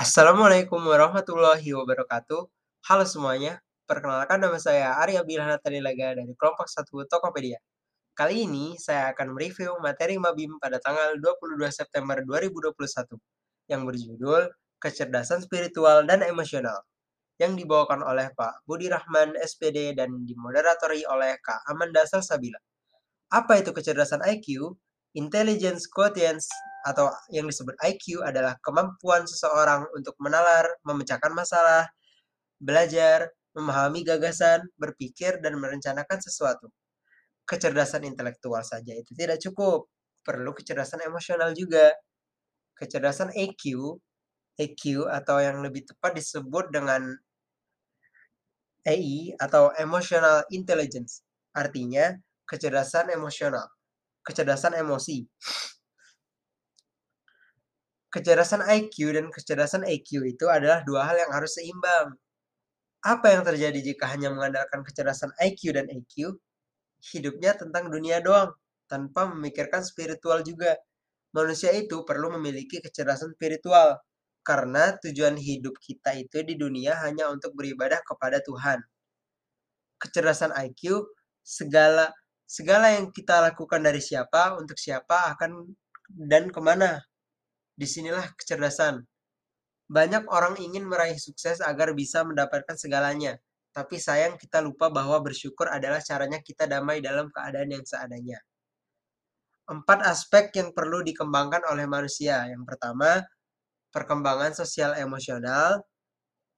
Assalamualaikum warahmatullahi wabarakatuh. Halo semuanya, perkenalkan nama saya Arya Bilhana Tanilaga dari kelompok 1 Tokopedia. Kali ini saya akan mereview materi Mabim pada tanggal 22 September 2021 yang berjudul Kecerdasan Spiritual dan Emosional yang dibawakan oleh Pak Budi Rahman SPD dan dimoderatori oleh Kak Amanda Salsabila. Apa itu kecerdasan IQ? Intelligence Quotient atau yang disebut IQ adalah kemampuan seseorang untuk menalar, memecahkan masalah, belajar, memahami gagasan, berpikir, dan merencanakan sesuatu. Kecerdasan intelektual saja itu tidak cukup, perlu kecerdasan emosional juga. Kecerdasan EQ, EQ atau yang lebih tepat disebut dengan EI atau Emotional Intelligence, artinya kecerdasan emosional, kecerdasan emosi. Kecerdasan IQ dan kecerdasan EQ itu adalah dua hal yang harus seimbang. Apa yang terjadi jika hanya mengandalkan kecerdasan IQ dan EQ? Hidupnya tentang dunia doang, tanpa memikirkan spiritual juga. Manusia itu perlu memiliki kecerdasan spiritual, karena tujuan hidup kita itu di dunia hanya untuk beribadah kepada Tuhan. Kecerdasan IQ, segala segala yang kita lakukan dari siapa, untuk siapa, akan dan ke mana. Di sinilah kecerdasan. Banyak orang ingin meraih sukses agar bisa mendapatkan segalanya, tapi sayang kita lupa bahwa bersyukur adalah caranya kita damai dalam keadaan yang seadanya. Empat aspek yang perlu dikembangkan oleh manusia. Yang pertama, perkembangan sosial emosional.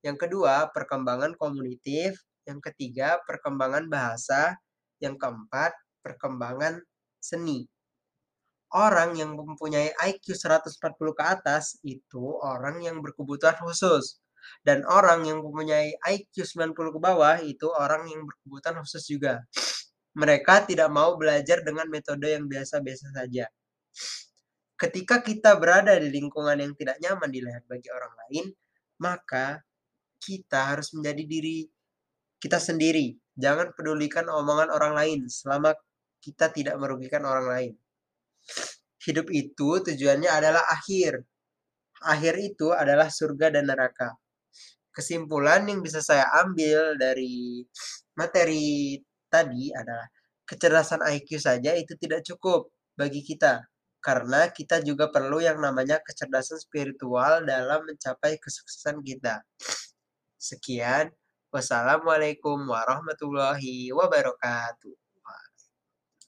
Yang kedua, perkembangan kognitif. Yang ketiga, perkembangan bahasa. Yang keempat, perkembangan seni. Orang yang mempunyai IQ 140 ke atas itu orang yang berkebutuhan khusus. Dan orang yang mempunyai IQ 90 ke bawah itu orang yang berkebutuhan khusus juga. Mereka tidak mau belajar dengan metode yang biasa-biasa saja. Ketika kita berada di lingkungan yang tidak nyaman dilihat bagi orang lain, maka kita harus menjadi diri kita sendiri. Jangan pedulikan omongan orang lain selama kita tidak merugikan orang lain. Hidup itu tujuannya adalah akhir. Akhir itu adalah surga dan neraka. Kesimpulan yang bisa saya ambil dari materi tadi adalah kecerdasan IQ saja itu tidak cukup bagi kita. Karena kita juga perlu yang namanya kecerdasan spiritual dalam mencapai kesuksesan kita. Sekian. Wassalamualaikum warahmatullahi wabarakatuh.